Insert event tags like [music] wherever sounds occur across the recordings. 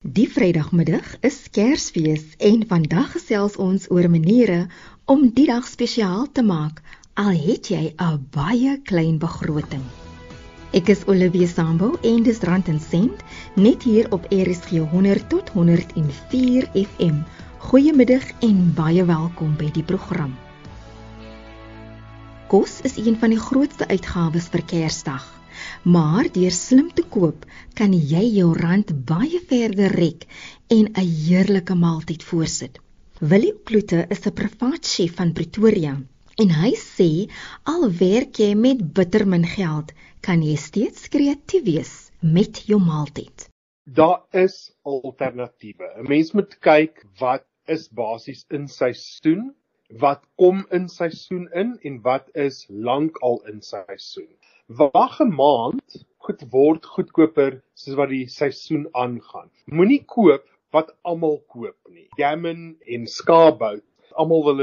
Die Vrydagmiddag is Kersfees en vandag gesels ons oor maniere om die dag spesiaal te maak al het jy 'n baie klein begroting. Ek is Olivia Sambo en dis Rand en Sent net hier op RSG 100 tot 104 FM. Goeiemiddag en baie welkom by die program. Kos is een van die grootste uitgawes vir Kersdag. Maar deur slim te koop, kan jy jou rand baie verder rek en 'n heerlike maaltyd voorsit. Willie Kloete is 'n privaat chef van Pretoria en hy sê al werk jy met bitter min geld, kan jy steeds kreatief wees met jou maaltyd. Daar is alternatiewe. 'n Mens moet kyk wat is basies in seisoen, wat kom in seisoen in en wat is lankal in seisoen wag 'n maand, goed word goedkoper soos wat die seisoen aangaan. Moenie koop wat almal koop nie. Gammon en skaapbout, almal wil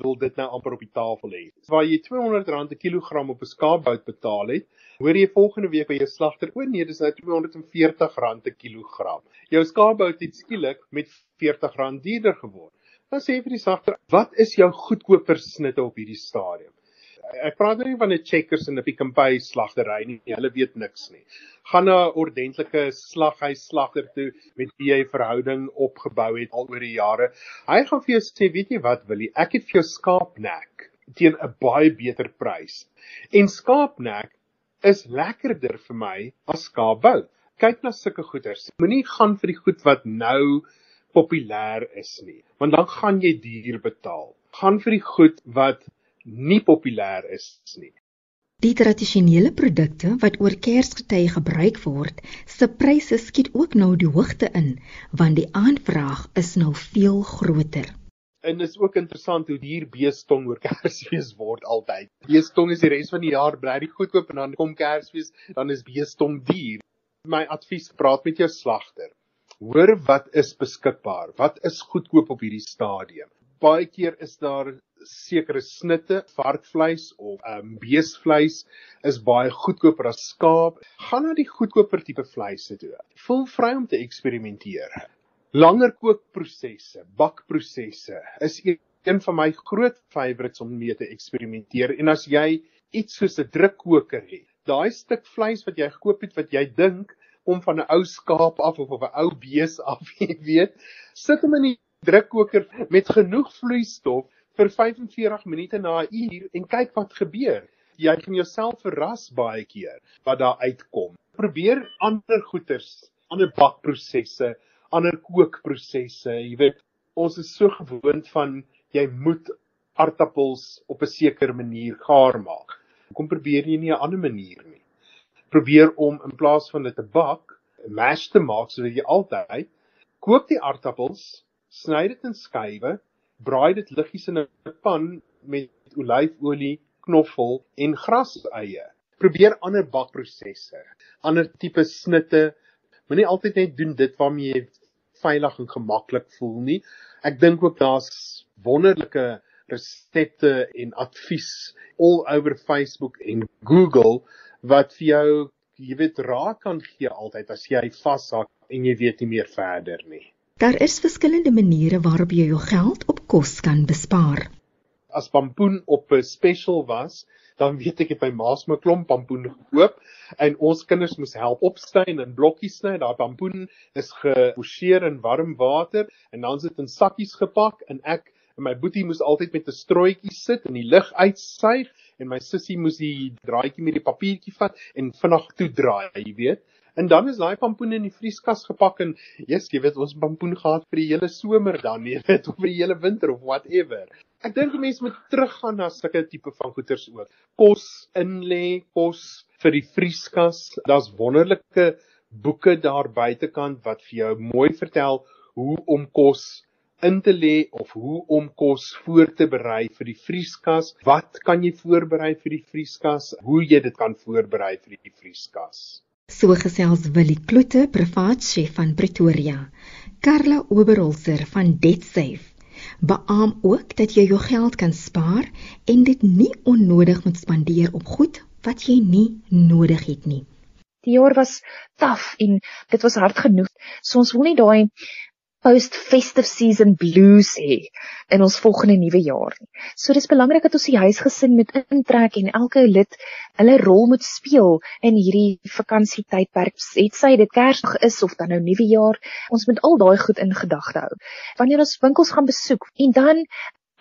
wil dit nou amper op die tafel hê. Waar jy R200 'n kilogram op 'n skaapbout betaal het, hoor jy volgende week by jou slagter, o nee, dis nou R240 'n kilogram. Jou skaapbout het skielik met R40 duurder geword. Dan sê vir die slagter, "Wat is jou goedkoper snitte op hierdie stadium?" Ek praat nou nie van 'n Checkers en 'n Pick n Pay slagtery nie. Hulle weet niks nie. Gaan na 'n ordentlike slaghuis slagter toe met wie jy 'n verhouding opgebou het al oor die jare. Hy gaan vir jou sê, weet jy wat, Willie, ek het vir jou skaapnek teen 'n baie beter prys. En skaapnek is lekkerder vir my as skaapbout. Kyk na sulke goeders. Moenie gaan vir die goed wat nou populêr is nie, want dan gaan jy duur betaal. Gaan vir die goed wat nie populêr is nie. Die tradisionele produkte wat oor Kersgetye gebruik word, se pryse skiet ook nou die hoogte in, want die aanvraag is nou veel groter. En is ook interessant hoe duur beestong oor Kersfees word altyd. Beestong is die res van die jaar bly goedkoop en dan kom Kersfees, dan is beestong duur. My advies, praat met jou slagter. Hoor wat is beskikbaar? Wat is goedkoop op hierdie stadium? Baie keer is daar sekere snitte, varkvleis of ehm um, beesvleis is baie goedkoper as skaap. Gaan na die goedkoper tipe vleise toe. Voel vry om te eksperimenteer. Langer kookprosesse, bakprosesse is een van my groot favourites om mee te eksperimenteer. En as jy iets soos 'n drukkoker het, daai stuk vleis wat jy gekoop het wat jy dink om van 'n ou skaap af of of 'n ou bees [laughs] af, jy weet, sit hom in die drukkoker met genoeg vloeistof vir 45 minute na 'n uur en kyk wat gebeur. Jy gaan jouself verras baie keer wat daar uitkom. Probeer ander goeters, ander bakprosesse, ander kookprosesse. Jy weet, ons is so gewoond van jy moet aartappels op 'n sekere manier gaar maak. Kom probeer jy nie 'n ander manier nie. Probeer om in plaas van dit te bak, mash te maak sodat jy altyd kook die aartappels, sny dit in skywe braai dit liggies in 'n pan met olyfolie, knoffel en graseie. Probeer ander bakprosesse, ander tipe snitte. Moenie altyd net doen dit waarmee jy veilig en gemaklik voel nie. Ek dink ook daar's wonderlike resepte en advies all over Facebook en Google wat vir jou, jy weet, raad kan gee altyd as jy vashak en jy weet nie meer verder nie. Daar is verskillende maniere waarop jy jou geld op kos kan bespaar. As pampoen op 'n special was, dan weet ek ek by Maas my klomp pampoen gekoop en ons kinders moes help opsny en blokkies sny. Daai pampoen is geposeer in warm water en dan sit in sakkies gepak en ek en my boetie moes altyd met 'n strooitjie sit en die lug uitsuig en my sussie moes die draadjie met die papiertjie vat en vinnig toedraai, jy weet. En dan is daai pampoen in die vrieskas gepak en jy's jy weet ons pampoen gehad vir die hele somer dan, [laughs] jy weet, of vir die hele winter of whatever. Ek dink mense moet teruggaan na sulke tipe van goederes ook. Kos inlê, kos vir die vrieskas. Daar's wonderlike boeke daar buitekant wat vir jou mooi vertel hoe om kos in te lê of hoe om kos voor te berei vir die vrieskas. Wat kan jy voorberei vir die vrieskas? Hoe jy dit kan voorberei vir die vrieskas? So gesels Willie Kloete, privaat chef van Pretoria. Karla Oberholzer van DebtSafe beamoen ook dat jy jou geld kan spaar en dit nie onnodig moet spandeer op goed wat jy nie nodig het nie. Die jaar was taaf en dit was hard genoeg. So ons wil nie daai post festive season blues hê in ons volgende nuwe jaar nie. So dis belangrik dat ons die huisgesin moet intrek en elke lid hulle rol moet speel in hierdie vakansietydperk. Het sy dit Kersdag is of dan nou nuwe jaar, ons moet al daai goed in gedagte hou. Wanneer ons winkels gaan besoek en dan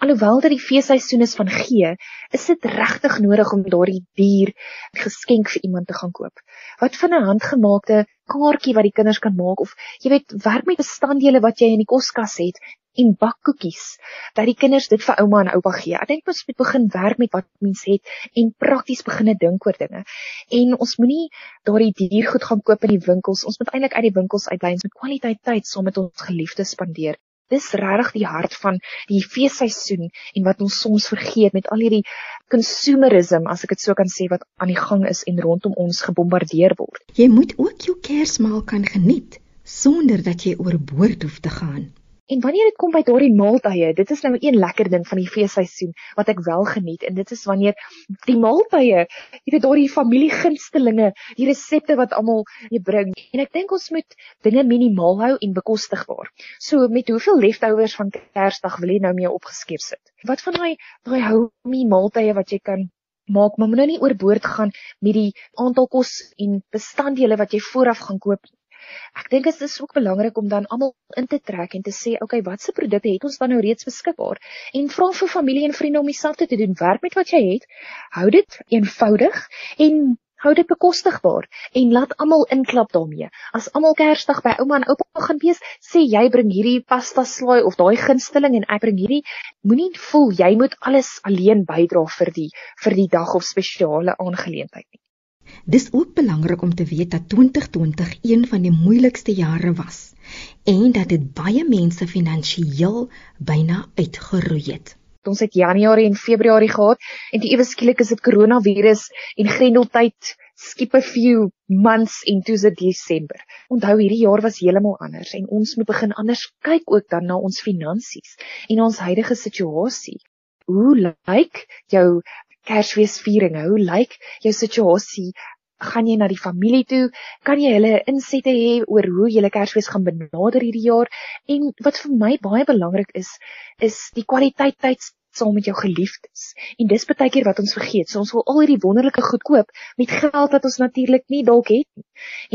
Alhoewel dit die feesseisoen is van gee, is dit regtig nodig om daardie dier geskenk vir iemand te gaan koop. Wat van 'n handgemaakte kaartjie wat die kinders kan maak of jy weet werk met bestanddele wat jy in die koskas het en bakkoekies dat die kinders dit vir ouma en oupa gee. Ek dink ons moet begin werk met wat mens het en prakties begine dink oor dinge. En ons moenie daardie dier goed gaan koop in die winkels. Ons moet eintlik uit die winkels uitbly en met kwaliteit tyd saam met ons geliefdes spandeer dis regtig die hart van die feesseisoen en wat ons soms vergeet met al hierdie consumerism as ek dit so kan sê wat aan die gang is en rondom ons gebombardeer word. Jy moet ook jou Kersmaal kan geniet sonder dat jy oorboord hoef te gaan. En wanneer dit kom by daardie maaltye, dit is nou een lekker ding van die feesseisoen wat ek wel geniet en dit is wanneer die maaltye, jy weet daardie familiegunstelinge, die resepte wat almal jy bring. En ek dink ons moet dinge minimaal hou en bekostigbaar. So met hoeveel leftovers van Kersdag wil jy nou mee opgeskep sit? Wat van daai daai homey maaltye wat jy kan maak, maar moet nou oorboord gaan met die aantal kos en bestanddele wat jy vooraf gaan koop nie. Ek dink dit is ook belangrik om dan almal in te trek en te sê, "Oké, okay, watse produkte het ons dan nou reeds beskikbaar?" En vra vir familie en vriende om dieselfde te doen. Werk met wat jy het. Hou dit eenvoudig en hou dit bekostigbaar en laat almal inklap daarmee. As almal Kersdag by ouma en oupa gaan wees, sê jy bring hierdie pasta slaai of daai gunsteling en ek bring hierdie. Moenie voel jy moet alles alleen bydra vir die vir die dag of spesiale aangeleentheid nie. Dis ook belangrik om te weet dat 2020 een van die moeilikste jare was en dat dit baie mense finansiëel byna uitgeroei het. Ons het Januarie en Februarie gehad en die ewe skielik is dit koronavirus en grendeltyd skiep 'n few months into the December. Onthou hierdie jaar was heeltemal anders en ons moet begin anders kyk ook dan na ons finansies en ons huidige situasie. Hoe lyk jou Kersfeesviering. Hoe lyk jou situasie? Gaan jy na die familie toe? Kan jy hulle insette hê oor hoe jy Kersfees gaan benader hierdie jaar? En wat vir my baie belangrik is, is die kwaliteit tyd saam met jou geliefdes. En dis baie keer wat ons vergeet. So ons wil al hierdie wonderlike goed koop met geld wat ons natuurlik nie dalk het nie.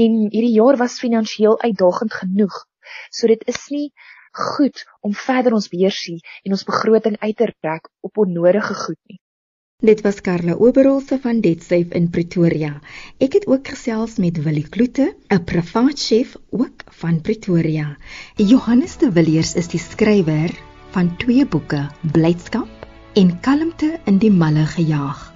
En hierdie jaar was finansiëel uitdagend genoeg. So dit is nie goed om verder ons beursie en ons begroting uit te trek op onnodige goed nie. Dit was Karla Oberholse van DebtSafe in Pretoria. Ek het ook gesels met Willie Kloete, 'n privaat chef ook van Pretoria. Johannes de Villiers is die skrywer van twee boeke, Blydskap en Kalmte in die malle gejaag.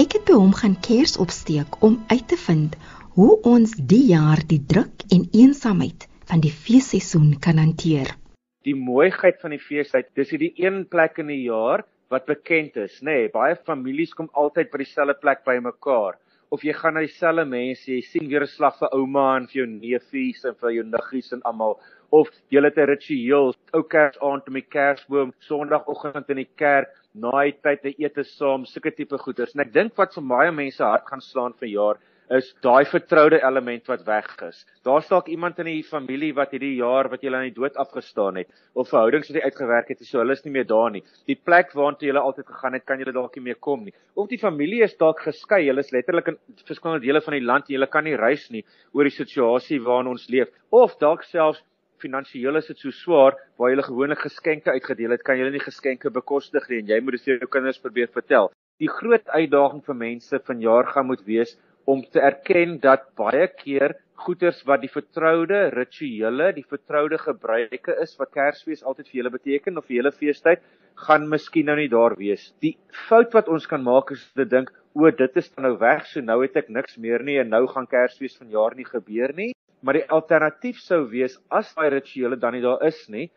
Ek het by hom gaan kers opsteek om uit te vind hoe ons die jaar die druk en eensaamheid van die feesseisoen kan hanteer. Die mooiheid van die feestyd, dis hierdie een plek in die jaar wat bekend is, nê. Nee, baie families kom altyd by dieselfde plek bymekaar. Of jy gaan na dieselfde mense, jy sien weer 'n slag vir ouma en vir jou neefies en vir jou niggies en almal. Of jy het 'n ritueel, ou Kersaand met die Kersboom, Sondagoggend in die kerk, naai tyd te eet saam, sulke tipe goeders. En ek dink wat vir baie mense hart gaan slaan vir jaar is daai vertroude element wat weg is. Daar's dalk iemand in die familie wat hierdie jaar wat julle aan die dood afgestaan het of verhoudings wat jy uitgewerk het, so hulle is nie meer daar nie. Die plek waartoe jy altyd gegaan het, kan jy dalk nie meer kom nie. Of die familie is dalk geskei, hulle is letterlik in verskillende dele van die land en jy kan nie reis nie oor die situasie waarin ons leef. Of dalk selfs finansiëel is dit so swaar waar jy gewoonlik geskenke uitgedeel het, kan jy nie geskenke bekostig nie en jy moet dit vir jou kinders probeer vertel. Die groot uitdaging vir mense vanjaar gaan moet wees om te erken dat baie keer goeders wat die vertroude rituele, die vertroude gebruike is wat Kersfees altyd vir julle beteken of vir julle feestyd, gaan miskien nou nie daar wees. Die fout wat ons kan maak is te dink, o, dit is nou weg, so nou het ek niks meer nie en nou gaan Kersfees vanjaar nie gebeur nie. Maar die alternatief sou wees as daai rituele dan nie daar is nie,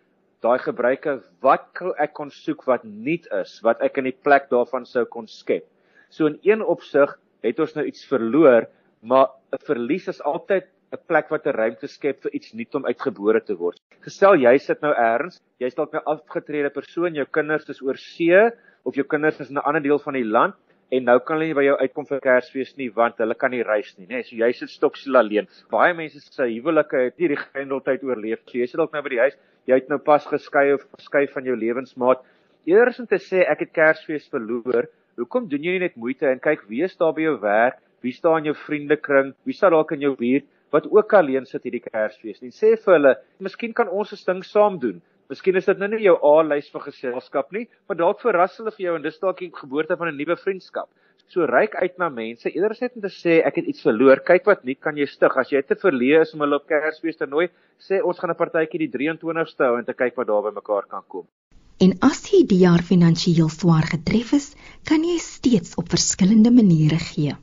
daai gebruike wat ek kon soek wat nuut is, wat ek in die plek daarvan sou kon skep. So in een opsig het ons nou iets verloor, maar 'n verlies is altyd 'n plek wat 'n ruimte skep vir iets nuut om uitgebore te word. Gestel jy sit nou eers, jy's dalk 'n afgetrede persoon, jou kinders is oor see of jou kinders is in 'n ander deel van die land en nou kan hulle nie by jou uitkom vir Kersfees nie want hulle kan nie reis nie, nê. So jy sit stoksiel alleen. Baie mense se huwelike het nie die grendeltyd oorleef. So jy sit dalk nou by die huis, jy het nou pas geskei of geskei van jou lewensmaat. Eers om te sê ek het Kersfees verloor, hoekom doen jy nie net moeite en kyk wie is daar by jou werk? Wie staan in jou vriendekring? Wie staan dalk in jou buurt wat ook alleen sit hierdie Kersfees? En sê vir hulle, miskien kan ons 'n ding saam doen. Miskien is dit nou nie jou A-lys vir geselskap nie, maar dalk verras hulle vir jou en dis dalk die geboorte van 'n nuwe vriendskap. So ryk uit na mense. Eerder net om te sê ek het iets verloor. Kyk wat nie kan jy stig. As jy te verleë is om hulle op Kersfees te nooi, sê ons gaan 'n partytjie die 23ste hou en te kyk wat daar by mekaar kan kom. En as jy die jaar finansiëel swaar getref is, kan jy steeds op verskillende maniere gee.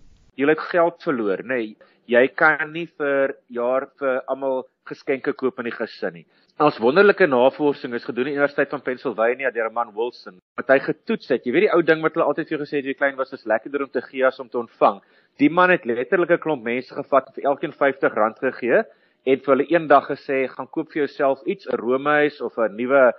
Jy het geld verloor, nê? Nee, jy kan nie vir jaar vir almal geskenke koop in die gesin nie. Ons wonderlike navorsing is gedoen aan die Universiteit van Pennsylvania deur 'n man Wilson. Wat hy getoets het, jy weet die ou ding wat hulle altyd vir jou gesê het jy klein was, is lekkerder om te gee as om te ontvang. Die man het letterlik 'n klomp mense gevat en vir elkeen R50 gegee en vir hulle eendag gesê gaan koop vir jouself iets, 'n roomhuis of 'n nuwe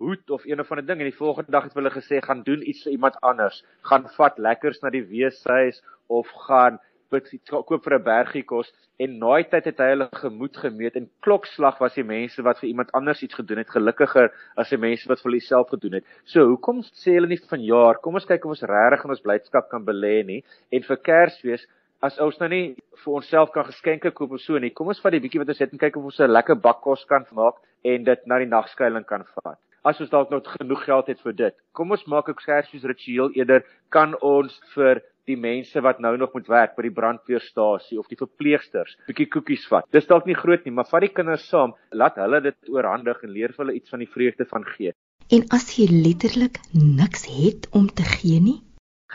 hoed of een of ander ding en die volgende dag het hulle gesê gaan doen iets vir iemand anders, gaan vat lekkers na die weeshuis of gaan koop vir 'n bergie kos en naai tyd het hy hulle gemoed gemeet en klokslag was die mense wat vir iemand anders iets gedoen het gelukkiger as die mense wat vir hulself gedoen het. So hoekom sê hulle nie vanjaar, kom ons kyk of ons regtig ons blydskap kan belê nie en vir Kersfees As ons nou nie vir onsself kan geskenke koop of so nie, kom ons vat die bietjie wat ons het en kyk of ons 'n lekker bakkos kan maak en dit na die nagskuiling kan vat. As ons dalk nog genoeg geld het vir dit, kom ons maak 'n Kersfees ritueel eerder kan ons vir die mense wat nou nog moet werk by die brandweerstasie of die verpleegsters bietjie koekies vat. Dis dalk nie groot nie, maar vat die kinders saam, laat hulle dit oorhandig en leer vir hulle iets van die vreugde van gee. En as jy letterlik niks het om te gee nie,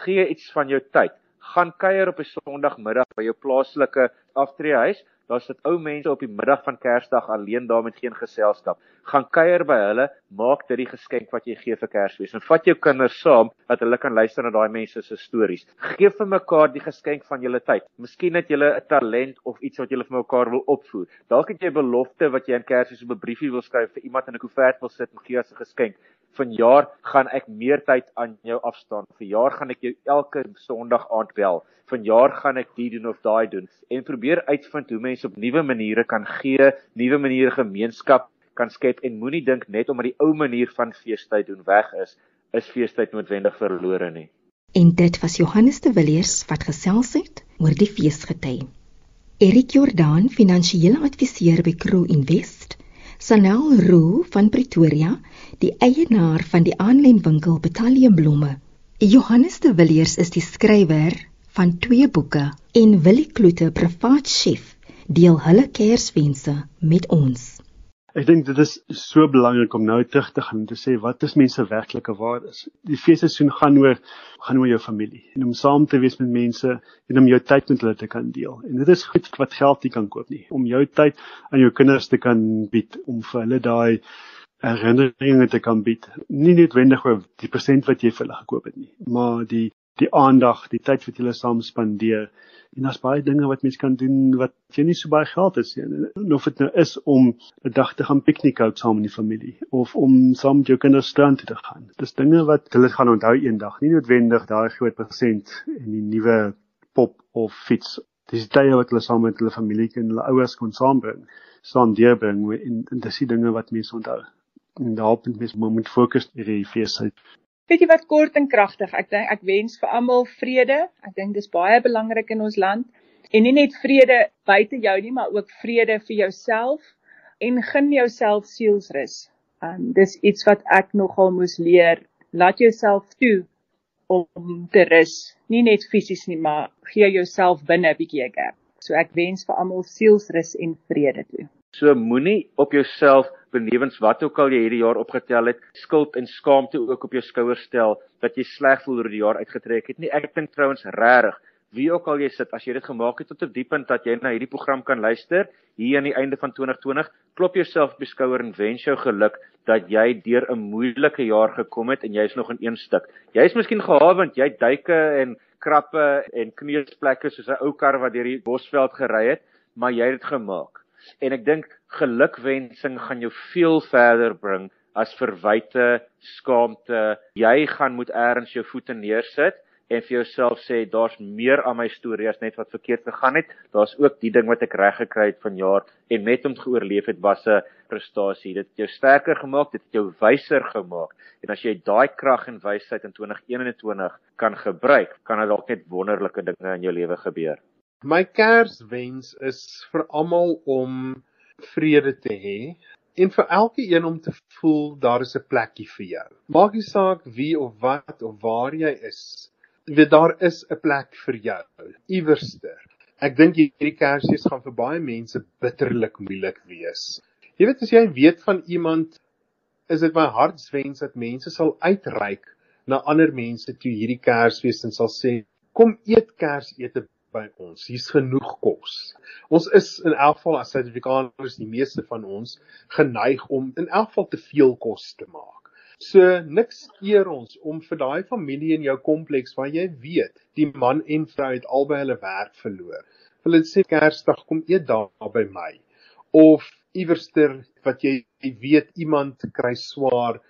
gee iets van jou tyd. Gaan kuier op 'n Sondagmiddag by jou plaaslike aftreehuis Daar's dit ou mense op die middag van Kersdag alleen daar met geen geselskap. Gaan kuier by hulle, maak dit die geskenk wat jy gee vir Kersfees en vat jou kinders saam dat hulle kan luister na daai mense se stories. Geef vir mekaar die geskenk van julle tyd. Miskien het julle 'n talent of iets wat julle vir mekaar wil opvoer. Dalk het jy 'n belofte wat jy in Kersfees op 'n briefie wil skryf vir iemand in 'n koevert wil sit en gee as 'n geskenk. Vanjaar gaan ek meer tyd aan jou afstaan. Vanjaar gaan ek jou elke Sondag aand bel. Vanjaar gaan ek dit doen of daai doen en probeer uitvind hoe mense op nuwe maniere kan gee, nuwe maniere gemeenskap kan skep en moenie dink net omdat die ou manier van feestyd doen weg is, is feestyd noodwendig verlore nie. En dit was Johannes de Villiers wat gesels het oor die feesgety. Erik Jordaan, finansiële adviseur by Crow Invest, Sanel Roo van Pretoria, die eienaar van die aanlynwinkel Battalion Blomme. Johannes de Villiers is die skrywer van twee boeke en Willie Kloete, privaat chef, deel hulle Kerswense met ons. Ek dink dit is so belangrik om nou terug te gaan en te sê wat is mense werklike waardes. Die feesseisoen gaan oor gaan oor jou familie en om saam te wees met mense en om jou tyd met hulle te kan deel. En dit is goed wat geld nie kan koop nie. Om jou tyd aan jou kinders te kan bied om vir hulle daai herinneringe te kan bied. Nie noodwendig oor die persent wat jy vir hulle gekoop het nie, maar die die aandag, die tyd wat jy saam spandeer. En daar's baie dinge wat mens kan doen wat jy nie so baie geld het nie. Of dit nou is om 'n dag te gaan piknik hou saam met die familie of om saam met jou kinders strand toe te gaan. Dis dinge wat hulle gaan onthou eendag, nie noodwendig daai groot persent en die nuwe pop of fiets. Dis tye wat hulle saam met hulle familie en hulle ouers kon saambring, saam deurbring en, en dis die dinge wat mense onthou. En daarop moet mens moet fokus hierdie feestyd. Weet jy wat kort en kragtig? Ek dink ek wens vir almal vrede. Ek dink dis baie belangrik in ons land. En nie net vrede buite jou nie, maar ook vrede vir jouself en gun jouself sielsrus. Um dis iets wat ek nogal moes leer. Laat jouself toe om te rus. Nie net fisies nie, maar gee jouself binne 'n bietjie 'n gap. So ek wens vir almal sielsrus en vrede toe. So moenie op jouself benewens wat ook al jy hierdie jaar opgetel het, skuld en skaamte ook op jou skouers stel dat jy sleg voel oor die jaar uitgetrek het nie. Ek dink trouens regtig, wie ook al jy sit, as jy dit gemaak het tot 'n diep punt dat jy na hierdie program kan luister hier aan die einde van 2020, klop jouself op die skouer en wens jou geluk dat jy deur 'n moeilike jaar gekom het en jy's nog in een stuk. Jy's miskien gehawend, jy duike en krappe en kneusplekke soos 'n ou kar wat deur die bosveld gery het, maar jy het dit gemaak en ek dink gelukwensing gaan jou veel verder bring as verwyte, skaamte. Jy gaan moet eers jou voete neersit en vir jouself sê daar's meer aan my storie as net wat verkeerd gegaan het. Daar's ook die ding wat ek reg gekry het vanjaar en net om te oorleef het was 'n prestasie. Dit het jou sterker gemaak, dit het jou wyser gemaak. En as jy daai krag en wysheid in 2021 kan gebruik, kan dit dalk net wonderlike dinge in jou lewe gebeur. My Kerswens is vir almal om vrede te hê en vir elkeen om te voel daar is 'n plekkie vir jou. Maak nie saak wie of wat of waar jy is Jy weet daar is 'n plek vir jou iewerster. Ek dink hierdie Kersfees gaan vir baie mense bitterlik moeilik wees. Jy weet as jy weet van iemand is dit my hartswens dat mense sal uitreik na ander mense toe hierdie Kersfees en sal sê kom eet Kersete by ons. Hier's genoeg kos. Ons is in elk geval as Suid-Afrikaners die meeste van ons geneig om in elk geval te veel kos te maak. So niks keer ons om vir daai familie in jou kompleks waar jy weet die man en vrou het albei hulle werk verloor. Hulle sê Kersdag kom eet daar by my. Of iewerster wat jy weet iemand kry swaar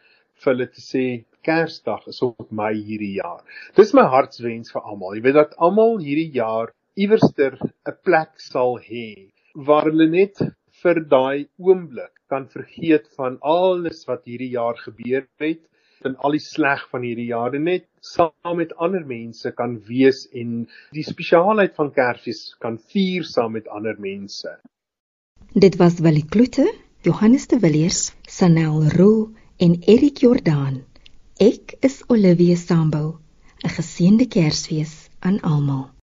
vir hulle te sê Kersdag is op my hierdie jaar. Dis my hartswens vir almal. Jy weet dat almal hierdie jaar iewerster 'n plek sal hê waar hulle net vir daai oomblik kan vergeet van alles wat hierdie jaar gebeur het en al die sleg van hierdie jaar net saam met ander mense kan wees en die spesiaalheid van Kersfees kan vier saam met ander mense. Dit was Willie Kloete, Johannes de Villiers, Sanel Roo en Erik Jordaan. Ek is Olivia Sambo. 'n Geseënde Kersfees aan almal.